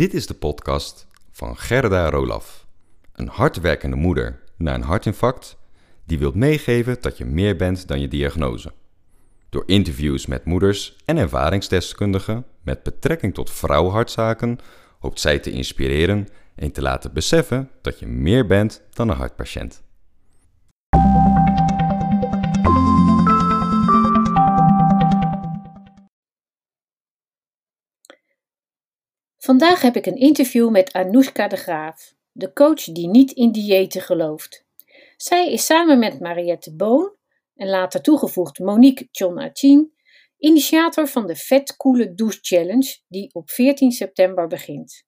Dit is de podcast van Gerda Rolaf. Een hardwerkende moeder na een hartinfarct die wilt meegeven dat je meer bent dan je diagnose. Door interviews met moeders en ervaringsdeskundigen met betrekking tot vrouwenhartzaken hoopt zij te inspireren en te laten beseffen dat je meer bent dan een hartpatiënt. Vandaag heb ik een interview met Anoushka de Graaf, de coach die niet in diëten gelooft. Zij is samen met Mariette Boon en later toegevoegd Monique Chonachin initiator van de Vet Koele Douche Challenge die op 14 september begint.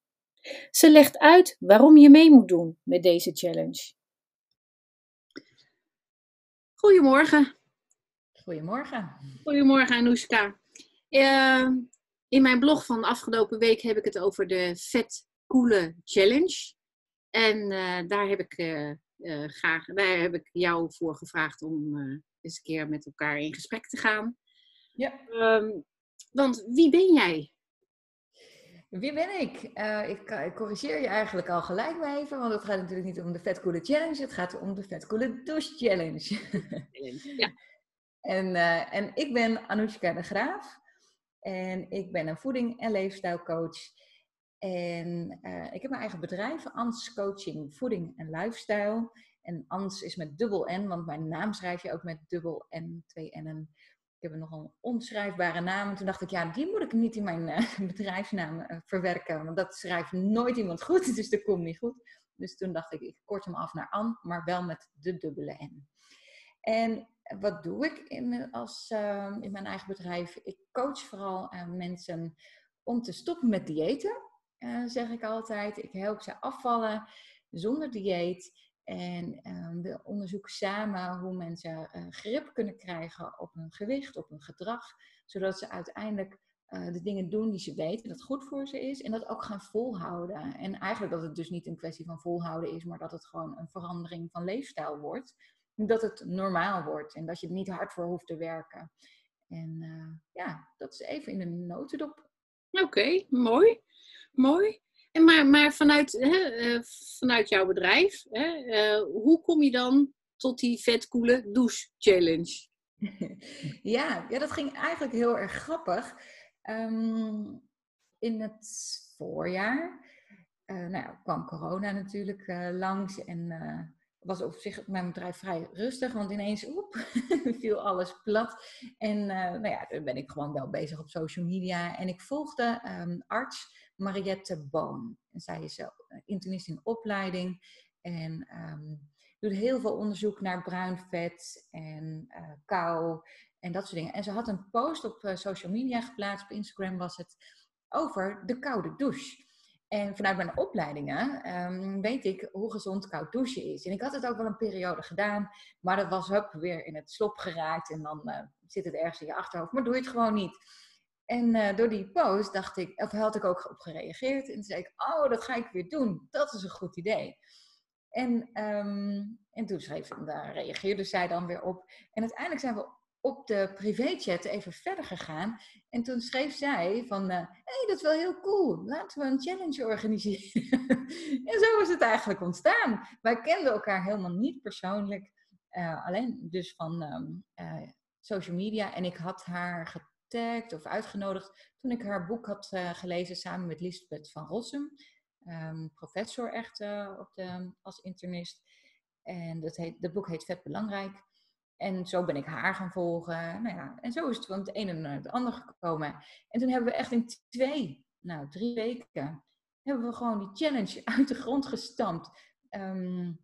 Ze legt uit waarom je mee moet doen met deze challenge. Goedemorgen. Goedemorgen. Goedemorgen Anoushka. Uh, in mijn blog van de afgelopen week heb ik het over de Vet Challenge. En uh, daar, heb ik, uh, uh, graag, daar heb ik jou voor gevraagd om eens een keer met elkaar in gesprek te gaan. Ja. Um, want wie ben jij? Wie ben ik? ik? ik? corrigeer je eigenlijk al gelijk maar even, want het gaat natuurlijk niet om de Vet Koele Challenge, het gaat om de Vet Douche Challenge. ja. en, en ik ben Anoushka de Graaf. En ik ben een voeding- en leefstijlcoach. En uh, ik heb mijn eigen bedrijf, ANS Coaching Voeding en Lifestyle. En ANS is met dubbel N, want mijn naam schrijf je ook met dubbel N, twee N'en. Ik heb nog een onschrijfbare naam. En toen dacht ik, ja, die moet ik niet in mijn uh, bedrijfsnaam uh, verwerken. Want dat schrijft nooit iemand goed, dus dat komt niet goed. Dus toen dacht ik, ik kort hem af naar An, maar wel met de dubbele N. En wat doe ik in, als, uh, in mijn eigen bedrijf? Ik coach vooral uh, mensen om te stoppen met diëten, uh, zeg ik altijd. Ik help ze afvallen zonder dieet. En we onderzoeken samen hoe mensen grip kunnen krijgen op hun gewicht, op hun gedrag. Zodat ze uiteindelijk de dingen doen die ze weten dat goed voor ze is. En dat ook gaan volhouden. En eigenlijk dat het dus niet een kwestie van volhouden is, maar dat het gewoon een verandering van leefstijl wordt dat het normaal wordt en dat je er niet hard voor hoeft te werken. En uh, ja, dat is even in een notendop. Oké, okay, mooi. Mooi. En maar, maar vanuit, hè, uh, vanuit jouw bedrijf, hè, uh, hoe kom je dan tot die vetkoele douche challenge? ja, ja, dat ging eigenlijk heel erg grappig. Um, in het voorjaar nou ja, kwam corona natuurlijk langs en was op zich mijn bedrijf vrij rustig, want ineens oep, viel alles plat. En uh, nou ja, dan ben ik gewoon wel bezig op social media. En ik volgde um, arts Mariette Boon. En zij is uh, internist in opleiding en um, doet heel veel onderzoek naar bruin vet en uh, kou en dat soort dingen. En ze had een post op social media geplaatst, op Instagram was het, over de koude douche. En vanuit mijn opleidingen um, weet ik hoe gezond koud douchen is. En ik had het ook wel een periode gedaan, maar dat was ook weer in het slop geraakt. En dan uh, zit het ergens in je achterhoofd, maar doe je het gewoon niet. En uh, door die post dacht ik, of had ik ook op gereageerd. En toen zei ik, oh, dat ga ik weer doen. Dat is een goed idee. En, um, en toen schreef, daar reageerde zij dan weer op. En uiteindelijk zijn we op de privéchat even verder gegaan. En toen schreef zij van, hé, uh, hey, dat is wel heel cool. Laten we een challenge organiseren. en zo is het eigenlijk ontstaan. Wij kenden elkaar helemaal niet persoonlijk. Uh, alleen dus van um, uh, social media. En ik had haar getagd of uitgenodigd toen ik haar boek had gelezen samen met Lisbeth van Rossum. Um, professor echt op de, als internist. En dat, heet, dat boek heet Vet Belangrijk. En zo ben ik haar gaan volgen. Nou ja, en zo is het van het ene naar het andere gekomen. En toen hebben we echt in twee, nou drie weken, hebben we gewoon die challenge uit de grond gestampt. Um,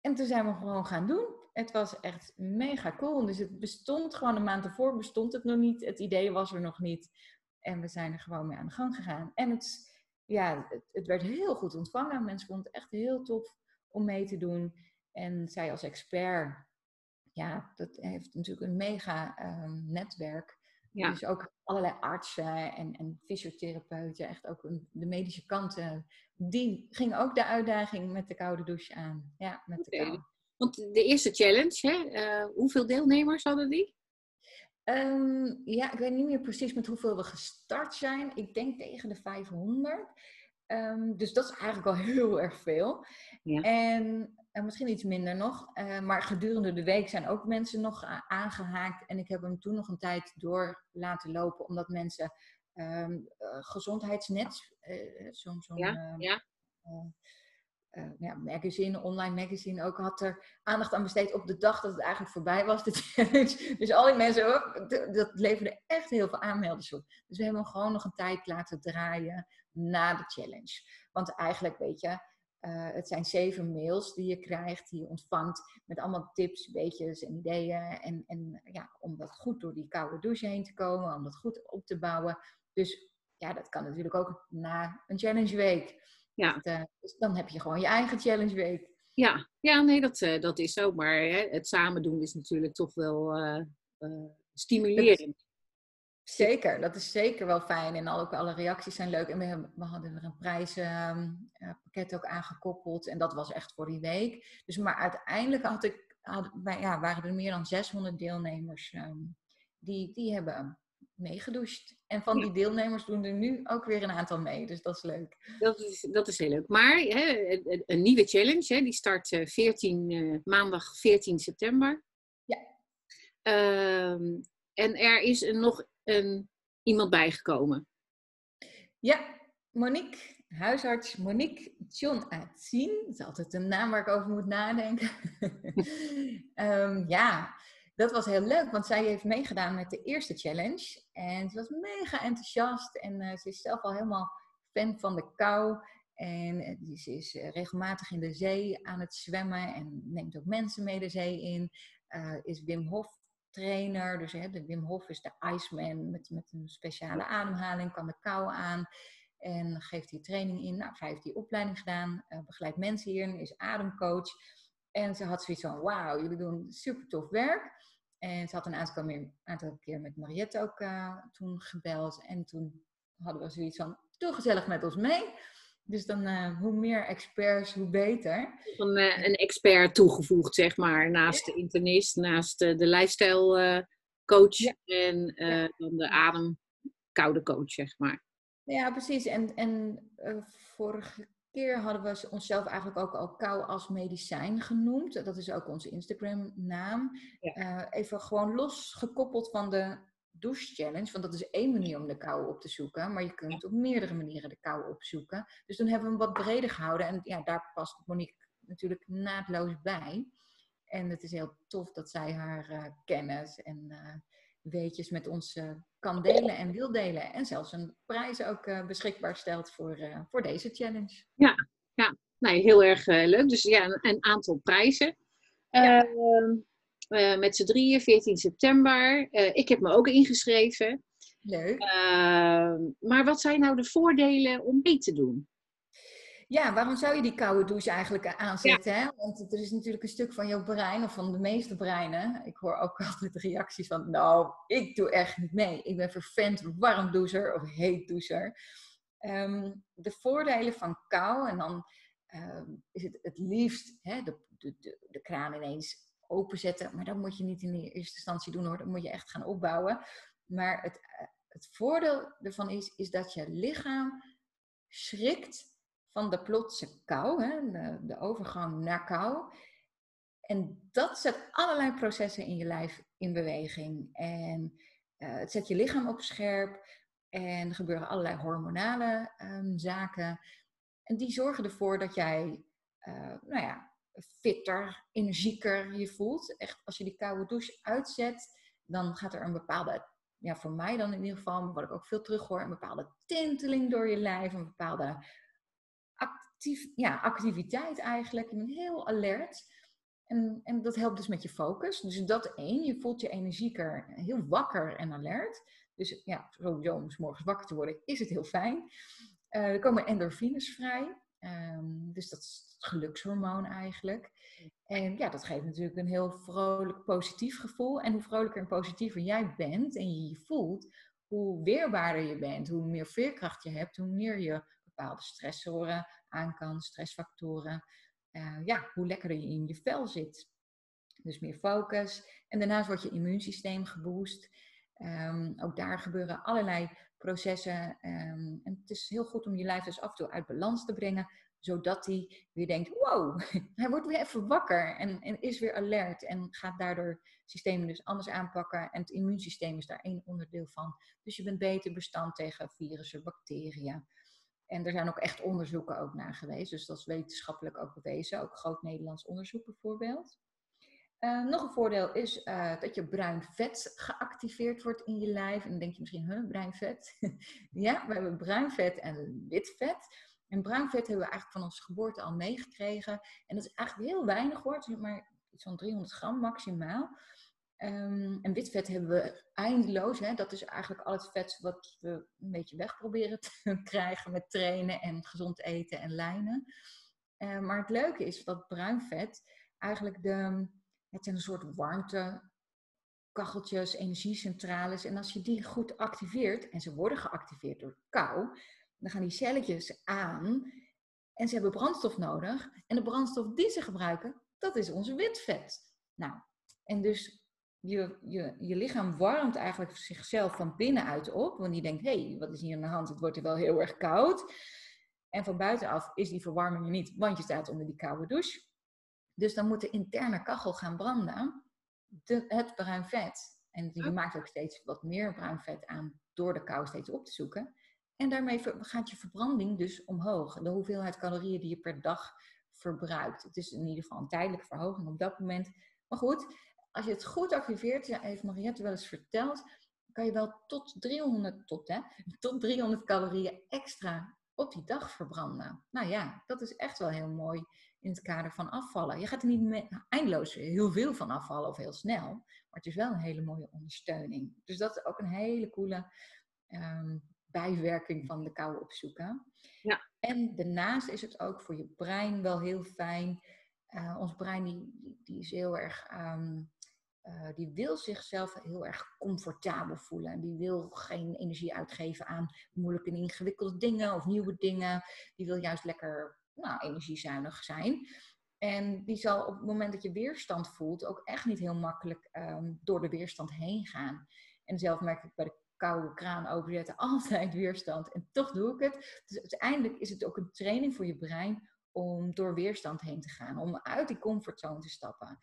en toen zijn we gewoon gaan doen. Het was echt mega cool. Dus het bestond gewoon een maand ervoor, bestond het nog niet. Het idee was er nog niet. En we zijn er gewoon mee aan de gang gegaan. En het, ja, het, het werd heel goed ontvangen. Mensen vonden het echt heel tof om mee te doen. En zij als expert ja, dat heeft natuurlijk een mega um, netwerk. Ja. Dus ook allerlei artsen en, en fysiotherapeuten, echt ook een, de medische kanten, die gingen ook de uitdaging met de koude douche aan. Ja, met okay. de kou. Want de eerste challenge, hè, uh, hoeveel deelnemers hadden die? Um, ja, ik weet niet meer precies met hoeveel we gestart zijn. Ik denk tegen de 500. Ehm, dus dat is eigenlijk al heel erg veel. Ja. En, en misschien iets minder nog. eh, maar gedurende de week zijn ook mensen nog a- aangehaakt. En ik heb hem toen nog een tijd door laten lopen, omdat mensen ehm, eh, gezondheidsnet, eh, zo'n Ja, eh, ja. eh, eh, ja, magazine, online magazine ook, had er aandacht aan besteed op de dag dat het eigenlijk voorbij was, de challenge. Dus al die mensen, oh, d- dat leverde echt heel veel aanmelders op. Dus we hebben hem gewoon nog een tijd laten draaien na de challenge. Want eigenlijk, weet je, eh, het zijn zeven mails die je krijgt, die je ontvangt, met allemaal tips, weetjes en ideeën. En, en ja, om dat goed door die koude douche heen te komen, om dat goed op te bouwen. Dus ja, dat kan natuurlijk ook na een challenge week. Ja. Dat, eh, dus dan heb je gewoon je eigen challenge week. Ja, ja nee, dat, eh, dat is zo. Maar hè, het samen doen is natuurlijk toch wel stimulerend. Zeker, dat is zeker wel fijn. En ook alle reacties zijn leuk. En we, hadden er een prijzenpakket ook aangekoppeld. En dat was echt voor die week. Dus, maar uiteindelijk had ik, wij, ja, waren er meer dan 600 deelnemers ehm, die, die hebben meegedoucht. En van die deelnemers doen er nu ook weer een aantal mee. Dus dat is leuk. Dat is, dat is heel leuk. Maar hè, een, een nieuwe challenge, hè, die start eh, 14, eh, maandag 14 september. Ja. Ehm, en er is er nog een, iemand bijgekomen. Ja, Monique, huisarts Monique John Atzien. Dat is altijd een naam waar ik over moet nadenken. Ehm, ja, dat was heel leuk, want zij heeft meegedaan met de eerste challenge. En ze was mega enthousiast en eh, ze is zelf al helemaal fan van de kou. En eh, ze is eh, regelmatig in de zee aan het zwemmen en neemt ook mensen mee de zee in. Is Wim Hof trainer, dus hè, de Wim Hof is de Iceman met, met een speciale ademhaling, kan de kou aan. En geeft hier training in. Nou, heeft die opleiding gedaan, eh, begeleidt mensen hierin, is ademcoach. En ze had zoiets van, wauw, jullie doen super tof werk. En ze had een aantal, aantal keer met Mariette ook eh, toen gebeld. En toen hadden we zoiets van, doe gezellig met ons mee. Dus dan, eh, hoe meer experts, hoe beter. Een, eh, een expert toegevoegd, zeg maar, naast de internist, naast eh, de lifestyle coach Ja. en Ja. dan de adem koude coach, zeg maar. Ja, precies. En, en vorige keer hadden we onszelf eigenlijk ook al kou als medicijn genoemd. Dat is ook onze Instagram-naam. Even gewoon losgekoppeld van de douche challenge. Want dat is één manier om de kou op te zoeken. Maar je kunt op meerdere manieren de kou opzoeken. Dus toen hebben we hem wat breder gehouden. En ja, daar past Monique natuurlijk naadloos bij. En het is heel tof dat zij haar eh, kennis en eh, weetjes met ons eh, kan delen en wil delen. En zelfs een prijs ook beschikbaar stelt voor, voor deze challenge. Nee, heel erg leuk. Dus ja, een, een aantal prijzen. Ja. Eh, met z'n drieën, 14 september. Eh, ik heb me ook ingeschreven. Leuk. Ehm, maar wat zijn nou de voordelen om mee te doen? Ja, waarom zou je die koude douche eigenlijk aanzetten? Hè? Want er is natuurlijk een stuk van jouw brein, of van de meeste breinen. Ik hoor ook altijd reacties van, nou, ik doe echt niet mee. Ik ben vervent warm doucher of heet doucher. Ehm, de voordelen van kou, en dan ehm, is het het liefst hè, de, de, de, de kraan ineens openzetten. Maar dat moet je niet in eerste instantie doen hoor, dat moet je echt gaan opbouwen. Maar het, eh, het voordeel ervan is, is dat je lichaam schrikt van de plotse kou, hè, de, de overgang naar kou. En dat zet allerlei processen in je lijf in beweging. En eh, het zet je lichaam op scherp. En er gebeuren allerlei hormonale ehm, zaken. En die zorgen ervoor dat jij, eh, nou ja, fitter, energieker je voelt. Echt, als je die koude douche uitzet, dan gaat er een bepaalde, ja, voor mij dan in ieder geval, wat ik ook veel terug hoor, een bepaalde tinteling door je lijf, een bepaalde actief, ja, activiteit eigenlijk. Je heel alert. En, en dat helpt dus met je focus. Dus dat één, je voelt je energieker, heel wakker en alert. Dus ja, sowieso om morgens wakker te worden, is het heel fijn. Eh, er komen endorfines vrij. Ehm, dus dat is het gelukshormoon eigenlijk. En ja, dat geeft natuurlijk een heel vrolijk, positief gevoel. En hoe vrolijker en positiever jij bent en je je voelt, hoe weerbaarder je bent, hoe meer veerkracht je hebt, hoe meer je bepaalde stressoren aan kan, stressfactoren. Eh, ja, hoe lekkerder je in je vel zit. Dus meer focus. En daarnaast wordt je immuunsysteem geboost. Ehm, ook daar gebeuren allerlei processen. Ehm, en het is heel goed om je lijf dus af en toe uit balans te brengen, zodat hij weer denkt, wow, hij wordt weer even wakker en, en is weer alert en gaat daardoor systemen dus anders aanpakken. En het immuunsysteem is daar één onderdeel van. Dus je bent beter bestand tegen virussen, bacteriën. En er zijn ook echt onderzoeken ook naar geweest. Dus dat is wetenschappelijk ook bewezen. Ook groot Nederlands onderzoek bijvoorbeeld. Uh, nog een voordeel is uh, dat je bruin vet geactiveerd wordt in je lijf. En dan denk je misschien, huh, bruin vet? ja, we hebben bruin vet en wit vet. En bruin vet hebben we eigenlijk van onze geboorte al meegekregen. En dat is eigenlijk heel weinig hoor, maar iets van 300 gram maximaal. Um, en wit vet hebben we eindeloos. Hè? Dat is eigenlijk al het vet wat we een beetje weg proberen te krijgen met trainen en gezond eten en lijnen. Uh, maar het leuke is dat bruin vet eigenlijk de, het zijn een soort warmte kacheltjes, energiecentrales. En als je die goed activeert, en ze worden geactiveerd door kou, dan gaan die celletjes aan en ze hebben brandstof nodig. En de brandstof die ze gebruiken, dat is onze wit vet. Nou, en dus je, je, je lichaam warmt eigenlijk zichzelf van binnenuit op. Want die denkt, hé, hey, wat is hier aan de hand? Het wordt er wel heel erg koud. En van buitenaf is die verwarming er niet, want je staat onder die koude douche. Dus dan moet de interne kachel gaan branden. De, het bruin vet. En je maakt ook steeds wat meer bruin vet aan door de kou steeds op te zoeken. En daarmee gaat je verbranding dus omhoog. De hoeveelheid calorieën die je per dag verbruikt. Het is in ieder geval een tijdelijke verhoging op dat moment. Maar goed, als je het goed activeert, ja, heeft Mariette wel eens verteld, kan je wel tot 300, tot, hè, tot 300 calorieën extra op die dag verbranden. Nou ja, dat is echt wel heel mooi in het kader van afvallen. Je gaat er niet eindeloos heel veel van afvallen of heel snel, maar het is wel een hele mooie ondersteuning. Dus dat is ook een hele coole um, bijwerking van de kou opzoeken. Ja. En daarnaast is het ook voor je brein wel heel fijn. Uh, ons brein die, die is heel erg um, uh, die wil zichzelf heel erg comfortabel voelen. Die wil geen energie uitgeven aan moeilijke en ingewikkelde dingen of nieuwe dingen. Die wil juist lekker nou, energiezuinig zijn. En die zal op het moment dat je weerstand voelt ook echt niet heel makkelijk um, door de weerstand heen gaan. En zelf merk ik bij de koude kraan openzetten altijd weerstand. En toch doe ik het. Dus uiteindelijk is het ook een training voor je brein om door weerstand heen te gaan. Om uit die comfortzone te stappen.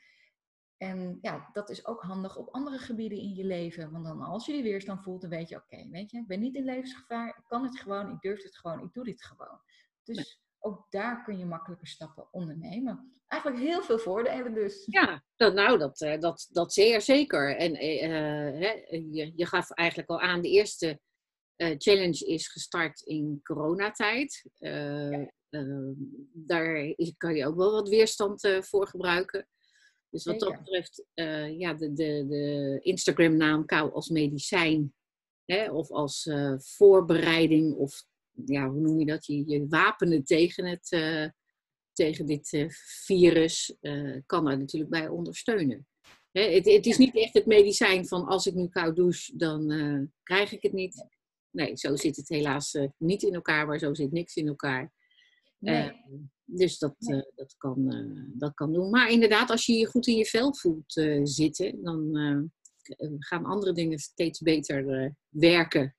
En ja, dat is ook handig op andere gebieden in je leven. Want dan als je die weerstand voelt, dan weet je, oké, weet je, ik ben niet in levensgevaar. Ik kan het gewoon, ik durf het gewoon, ik doe dit gewoon. Dus ook daar kun je makkelijke stappen ondernemen. Eigenlijk heel veel voordelen dus. Ja, dat, nou, dat, eh, dat, dat zeer zeker. En uh, je, je gaf eigenlijk al aan, de eerste uh, challenge is gestart in coronatijd. Uh, daar kan je ook wel wat weerstand voor gebruiken. Dus wat dat betreft, ja, de, de, de Instagram-naam kou als medicijn, hè, of als voorbereiding, of ja, hoe noem je dat? Je, je wapenen tegen, het, uh, tegen dit virus, kan daar natuurlijk bij ondersteunen. Hè, het, het, is niet echt het medicijn van als ik nu koud douche, dan krijg ik het niet. Nee, zo zit het helaas niet in elkaar, maar zo zit niks in elkaar. Nee. Dus dat, dat, kan, dat kan doen. Maar inderdaad, als je je goed in je vel voelt zitten, dan gaan andere dingen steeds beter werken.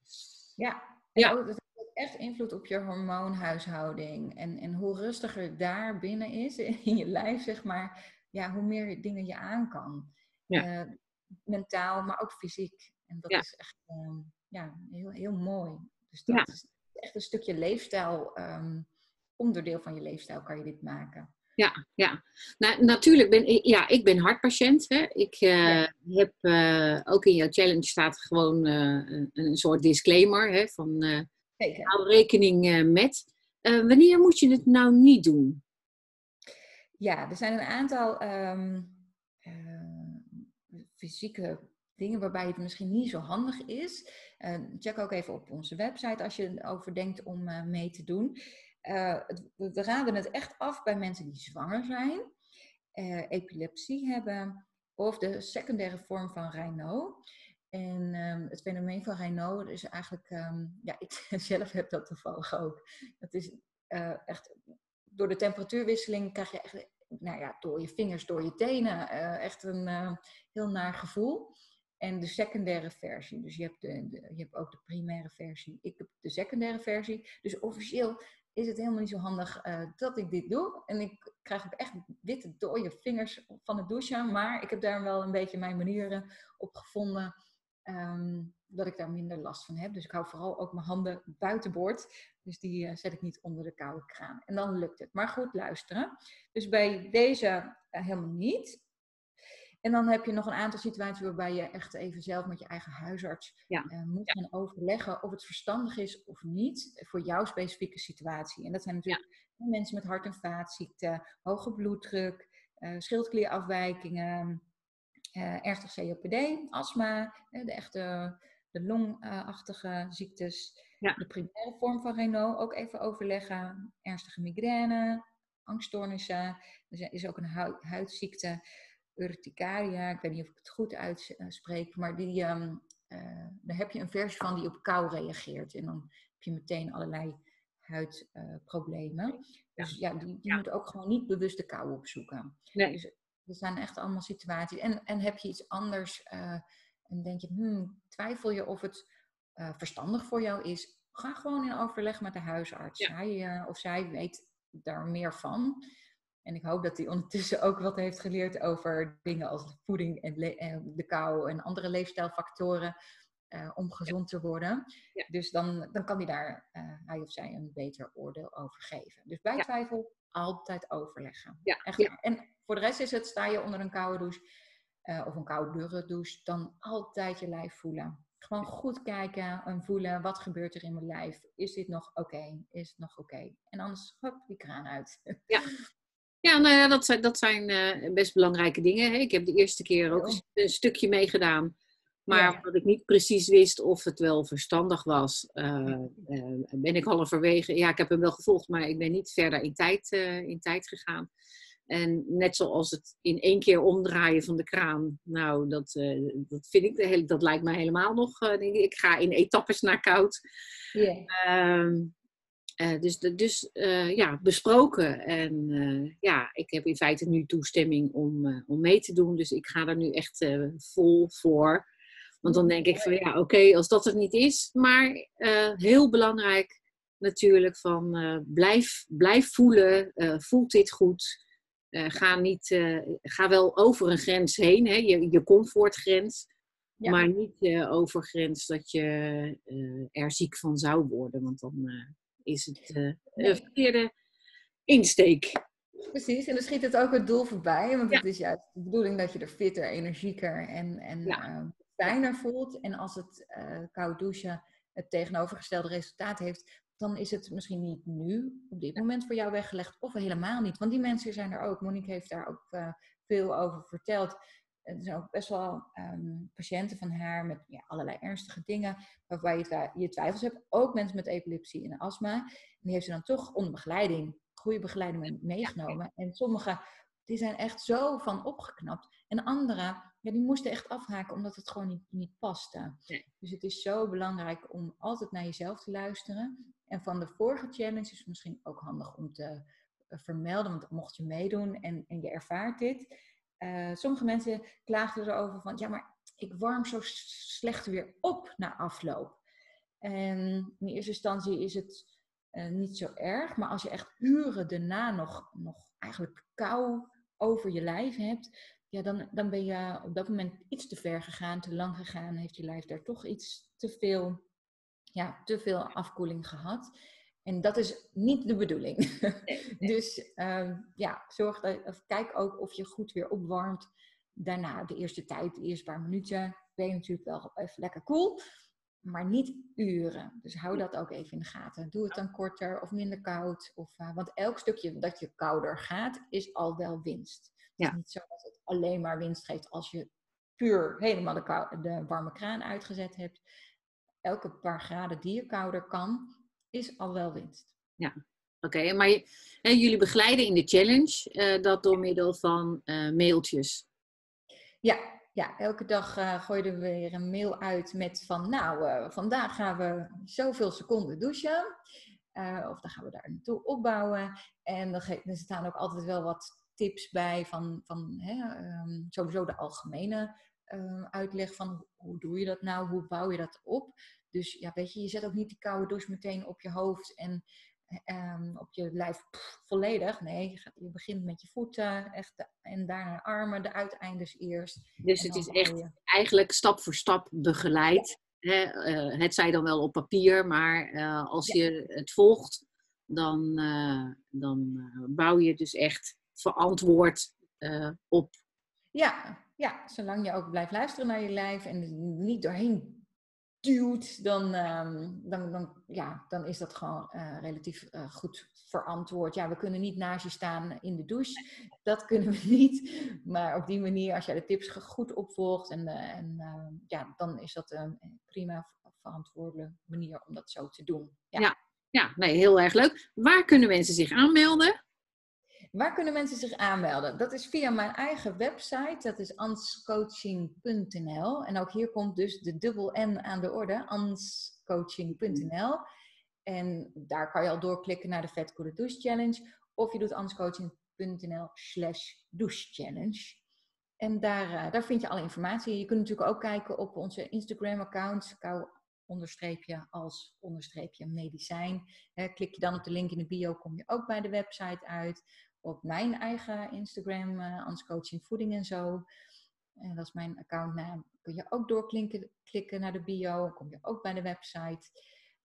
Ja, ja. Echt invloed op je hormoonhuishouding. En, en hoe rustiger daar binnen is, in je lijf, zeg maar, ja, hoe meer dingen je aan kan. Ja. mentaal, maar ook fysiek. En dat ja. is echt ehm, ja, heel, heel mooi. Dus dat is echt een stukje leefstijl. Um, onderdeel van je leefstijl kan je dit maken. Ja, ja. Nou, natuurlijk ben ik, ja, ik ben hartpatiënt. Hè. Ik uh, heb uh, ook in jouw challenge staat gewoon een, een, soort disclaimer hè, van hou rekening met. wanneer moet je het nou niet doen? Ja, er zijn een aantal um, fysieke dingen waarbij het misschien niet zo handig is. check ook even op onze website als je erover denkt om mee te doen. Uh, we raden het echt af bij mensen die zwanger zijn, epilepsie hebben of de secundaire vorm van Raynaud. En um, het fenomeen van Raynaud is eigenlijk, um, ja, ik zelf heb dat toevallig ook. Dat is uh, echt, door de temperatuurwisseling krijg je echt, nou ja, door je vingers, door je tenen, echt een heel naar gevoel. en de secundaire versie. Dus je hebt, de, je hebt ook de primaire versie. Ik heb de secundaire versie. Dus officieel is het helemaal niet zo handig dat ik dit doe. En ik krijg ook echt witte dode vingers van het douchen. Maar ik heb daar wel een beetje mijn manieren op gevonden. Um, dat ik daar minder last van heb. Dus ik hou vooral ook mijn handen buitenboord. Dus die uh, zet ik niet onder de koude kraan. En dan lukt het. Maar goed luisteren. Dus bij deze uh, helemaal niet. En dan heb je nog een aantal situaties waarbij je echt even zelf met je eigen huisarts ja. uh, moet gaan overleggen of het verstandig is of niet voor jouw specifieke situatie. En dat zijn natuurlijk ja. mensen met hart- en vaatziekten, hoge bloeddruk, schildklierafwijkingen, ernstig COPD, astma, de echte de longachtige ziektes, ja. de primaire vorm van Renault ook even overleggen, ernstige migraine, angststoornissen, er is ook een huidziekte urticaria, ik weet niet of ik het goed uitspreek, maar die, um, uh, daar heb je een versie van die op kou reageert. En dan heb je meteen allerlei huidproblemen. Uh, dus ja, die, die ja. moet ook gewoon niet bewust de kou opzoeken. Nee. Dus er zijn echt allemaal situaties. En, en heb je iets anders uh, en denk je, hmm, twijfel je of het uh, verstandig voor jou is, ga gewoon in overleg met de huisarts. Ja. Hij of zij weet daar meer van. En ik hoop dat hij ondertussen ook wat heeft geleerd over dingen als voeding en de kou en andere leefstijlfactoren uh, om gezond te worden. Ja. Dus dan, dan kan hij daar, hij of zij, een beter oordeel over geven. Dus bij twijfel altijd overleggen. Ja. Echt. En voor de rest is het, sta je onder een koude douche uh, of een koude douche, dan altijd je lijf voelen. Gewoon goed kijken en voelen, wat gebeurt er in mijn lijf? Is dit nog oké? Is het nog oké? Okay? En anders, hop, die kraan uit. Ja, Ja, nou ja, dat zijn, dat zijn uh, best belangrijke dingen. Hè? Ik heb de eerste keer ook een, een stukje meegedaan. Maar ja. omdat ik niet precies wist of het wel verstandig was, uh, uh, ben ik halverwege. Ja, ik heb hem wel gevolgd, maar ik ben niet verder in tijd, in tijd gegaan. En net zoals het in één keer omdraaien van de kraan. Nou, dat, dat vind ik, de hele, dat lijkt mij helemaal nog. ik ga in etappes naar koud. Yeah. Uh, dus dus ja, besproken. En ja, ik heb in feite nu toestemming om, om mee te doen. Dus ik ga er nu echt vol voor. Want dan denk ik van ja, oké, okay, als dat het niet is. Maar heel belangrijk natuurlijk van blijf, blijf voelen. voelt dit goed? Ga, niet, ga wel over een grens heen, hè, je, je comfortgrens. Ja. Maar niet over grens dat je er ziek van zou worden. Want dan is het uh, een verkeerde insteek. Precies, en dan schiet het ook het doel voorbij. Want ja. het is juist de bedoeling dat je er fitter, energieker en, en ja. uh, fijner voelt. En als het uh, koud douchen het tegenovergestelde resultaat heeft, dan is het misschien niet nu, op dit moment voor jou weggelegd, of helemaal niet. Want die mensen zijn er ook. Monique heeft daar ook veel over verteld er zijn ook best wel um, patiënten van haar met ja, allerlei ernstige dingen waarbij je, je twijfels hebt. Ook mensen met epilepsie en astma. En die heeft ze dan toch onder begeleiding, goede begeleiding meegenomen. En sommige die zijn echt zo van opgeknapt. En andere, ja, die moesten echt afhaken omdat het gewoon niet, niet paste. Dus het is zo belangrijk om altijd naar jezelf te luisteren. En van de vorige challenge is misschien ook handig om te uh, vermelden, want mocht je meedoen en, en je ervaart dit, uh, sommige mensen klaagden erover van, ja, maar ik warm zo slecht weer op na afloop. En in eerste instantie is het uh, niet zo erg, maar als je echt uren daarna nog, nog eigenlijk kou over je lijf hebt, ja, dan, dan ben je op dat moment iets te ver gegaan, te lang gegaan, heeft je lijf daar toch iets te veel, ja, te veel afkoeling gehad. En dat is niet de bedoeling. dus um, ja, zorg dat, of kijk ook of je goed weer opwarmt. Daarna, de eerste tijd, de eerste paar minuten, ben je natuurlijk wel even lekker cool. Maar niet uren. Dus hou dat ook even in de gaten. Doe het dan korter of minder koud. Of, uh, want elk stukje dat je kouder gaat, is al wel winst. Het is niet zo dat het alleen maar winst geeft als je puur helemaal de, de warme kraan uitgezet hebt. Elke paar graden die je kouder kan, is al wel winst. Ja, oké. Maar hè, jullie begeleiden in de challenge uh, dat door middel van uh, mailtjes. Ja, ja, elke dag uh, gooien we weer een mail uit met van, nou, vandaag gaan we zoveel seconden douchen. of dan gaan we daar naartoe opbouwen. En er staan ook altijd wel wat tips bij van, van hè, um, sowieso de algemene uh, uitleg van hoe doe je dat nou, hoe bouw je dat op. Dus ja, weet je, je zet ook niet die koude douche meteen op je hoofd en um, op je lijf volledig. Nee, je, gaat, je, begint met je voeten echt, en daarna armen, de uiteindes eerst. Dus het is echt eigenlijk stap voor stap begeleid. Hè? Uh, het zij dan wel op papier, maar uh, als ja. je het volgt, dan, uh, dan bouw je dus echt verantwoord op. Ja, ja, zolang je ook blijft luisteren naar je lijf en niet doorheen duwt, dan, um, dan, dan, ja, dan is dat gewoon uh, relatief uh, goed verantwoord. Ja, we kunnen niet naast je staan in de douche. Dat kunnen we niet. Maar op die manier, als jij de tips goed opvolgt, en, uh, en ehm, ja, dan is dat een prima verantwoorde manier om dat zo te doen. Ja. ja. Ja, nee, heel erg leuk. Waar kunnen mensen zich aanmelden? Waar kunnen mensen zich aanmelden? Dat is via mijn eigen website, dat is anscoaching.nl. En ook hier komt dus de dubbel N aan de orde, anscoaching.nl. En daar kan je al doorklikken naar de Vet Douche Challenge. Of je doet anscoaching.nl slash douche challenge. En daar, uh, daar vind je alle informatie. Je kunt natuurlijk ook kijken op onze Instagram-account, kou onderstreepje als onderstreepje medicijn. klik je dan op de link in de bio, kom je ook bij de website uit op mijn eigen Instagram, uh, Ans Coaching Voeding en zo. En dat is mijn accountnaam. Kun je ook doorklikken klikken naar de bio. kom je ook bij de website.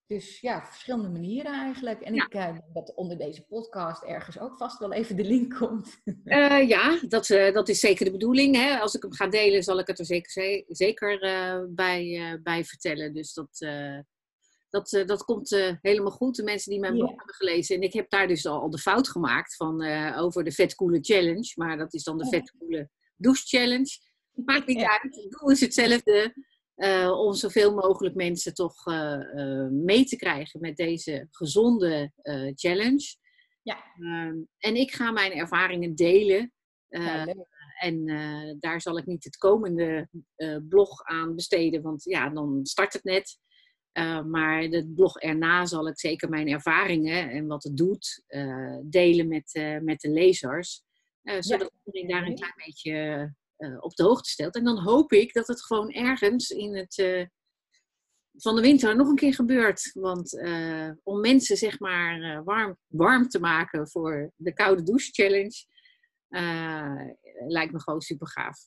Dus ja, verschillende manieren eigenlijk. En ik uh, dat onder deze podcast ergens ook vast wel even de link komt. Uh, ja, dat, uh, dat is zeker de bedoeling. Hè? Als ik hem ga delen, zal ik het er zeker, zeker bij, bij vertellen. Dus dat, dat, uh, dat komt uh, helemaal goed. De mensen die mijn blog hebben gelezen. En ik heb daar dus al, al de fout gemaakt van uh, over de vetkoele challenge. Maar dat is dan de vetkoele douche challenge. Maakt niet ja. uit. Het doel is hetzelfde. om zoveel mogelijk mensen toch mee te krijgen met deze gezonde challenge. Ja. Ehm, en ik ga mijn ervaringen delen. Ja, en daar zal ik niet het komende blog aan besteden. Want ja, dan start het net. Uh, maar het blog erna zal ik zeker mijn ervaringen en wat het doet uh, delen met, uh, met de lezers. zodat iedereen daar een klein beetje op de hoogte stelt. En dan hoop ik dat het gewoon ergens in het van de winter nog een keer gebeurt. Want om mensen zeg maar warm, warm te maken voor de koude douche challenge lijkt me gewoon super gaaf.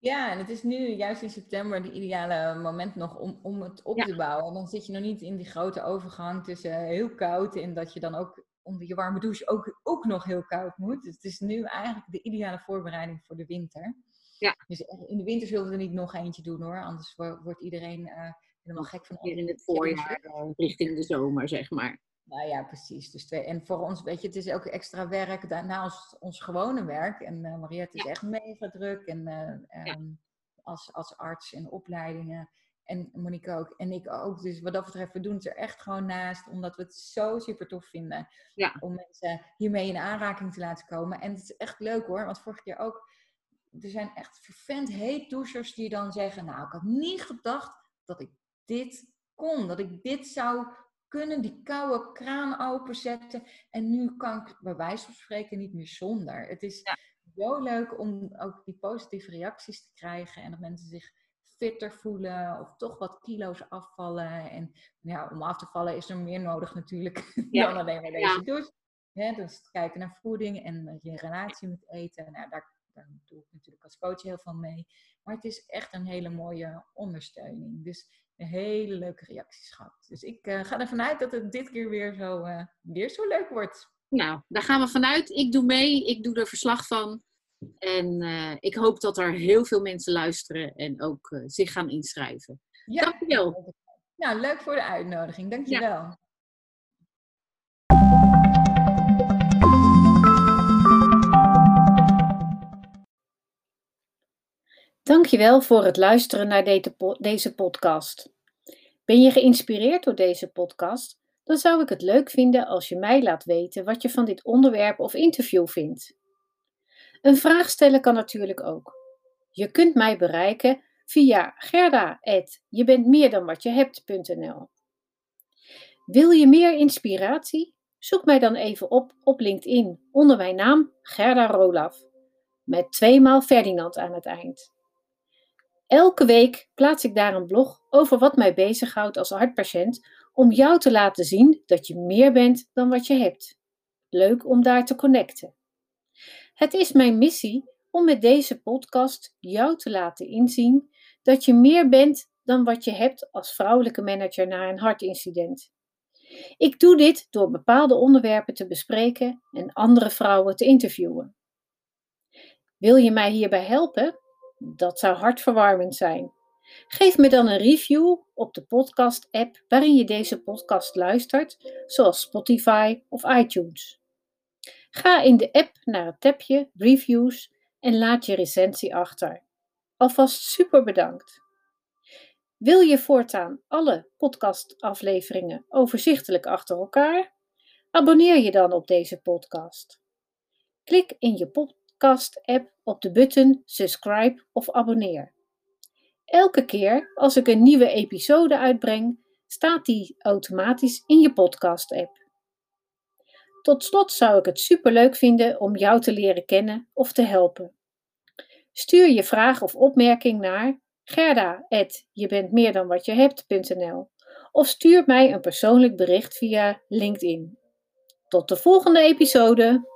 Ja, en het is nu juist in september de ideale moment nog om, om het op te bouwen. Dan zit je nog niet in die grote overgang tussen heel koud en dat je dan ook onder je warme douche ook, ook nog heel koud moet. Dus het is nu eigenlijk de ideale voorbereiding voor de winter. Ja. Dus in de winter zullen we er niet nog eentje doen hoor, anders wordt iedereen uh, helemaal gek van. Hier in het voorjaar, richting de zomer zeg maar. Nou ja, precies. Dus twee, en voor ons, weet je, het is ook extra werk naast ons gewone werk. En uh, Mariette is echt mega druk. En uh, um, als, als arts in opleidingen. En Monique ook. En ik ook. Dus wat dat betreft, we doen het er echt gewoon naast. Omdat we het zo super tof vinden. Ja. Om mensen hiermee in aanraking te laten komen. En het is echt leuk hoor. Want vorige keer ook. Er zijn echt vervent heet douchers die dan zeggen. Nou, ik had niet gedacht dat ik dit kon. Dat ik dit zou kunnen die koude kraan openzetten. En nu kan ik bij wijze van spreken niet meer zonder. Het is zo leuk om ook die positieve reacties te krijgen. En dat mensen zich fitter voelen of toch wat kilo's afvallen. En ja, om af te vallen is er meer nodig natuurlijk ja. dan alleen maar deze ja. douche. Dus kijken naar voeding en je relatie met eten. Nou, daar, daar doe ik natuurlijk als coach heel veel mee. Maar het is echt een hele mooie ondersteuning. Dus hele leuke reacties gehad. Dus ik uh, ga ervan uit dat het dit keer weer zo, uh, weer zo leuk wordt. Nou, daar gaan we vanuit. Ik doe mee, ik doe er verslag van. En uh, ik hoop dat er heel veel mensen luisteren en ook zich gaan inschrijven. Ja. Dankjewel. Nou, leuk voor de uitnodiging. Dankjewel. Ja. Dankjewel voor het luisteren naar deze podcast. Ben je geïnspireerd door deze podcast? Dan zou ik het leuk vinden als je mij laat weten wat je van dit onderwerp of interview vindt. Een vraag stellen kan natuurlijk ook. Je kunt mij bereiken via gerda.jebentmeerdanwatjehebt.nl Wil je meer inspiratie? Zoek mij dan even op op LinkedIn onder mijn naam Gerda Rolaf met tweemaal Ferdinand aan het eind. Elke week plaats ik daar een blog over wat mij bezighoudt als hartpatiënt om jou te laten zien dat je meer bent dan wat je hebt. Leuk om daar te connecten. Het is mijn missie om met deze podcast jou te laten inzien dat je meer bent dan wat je hebt als vrouwelijke manager na een hartincident. Ik doe dit door bepaalde onderwerpen te bespreken en andere vrouwen te interviewen. Wil je mij hierbij helpen? Dat zou hartverwarmend zijn. Geef me dan een review op de podcast-app waarin je deze podcast luistert, zoals Spotify of iTunes. Ga in de app naar het tabje Reviews en laat je recensie achter. Alvast super bedankt. Wil je voortaan alle podcastafleveringen overzichtelijk achter elkaar? Abonneer je dan op deze podcast. Klik in je podcast-app op de button subscribe of abonneer. Elke keer als ik een nieuwe episode uitbreng, staat die automatisch in je podcast-app. Tot slot zou ik het superleuk vinden om jou te leren kennen of te helpen. Stuur je vraag of opmerking naar gerda.jebentmeerdanwatjehebt.nl of stuur mij een persoonlijk bericht via LinkedIn. Tot de volgende episode!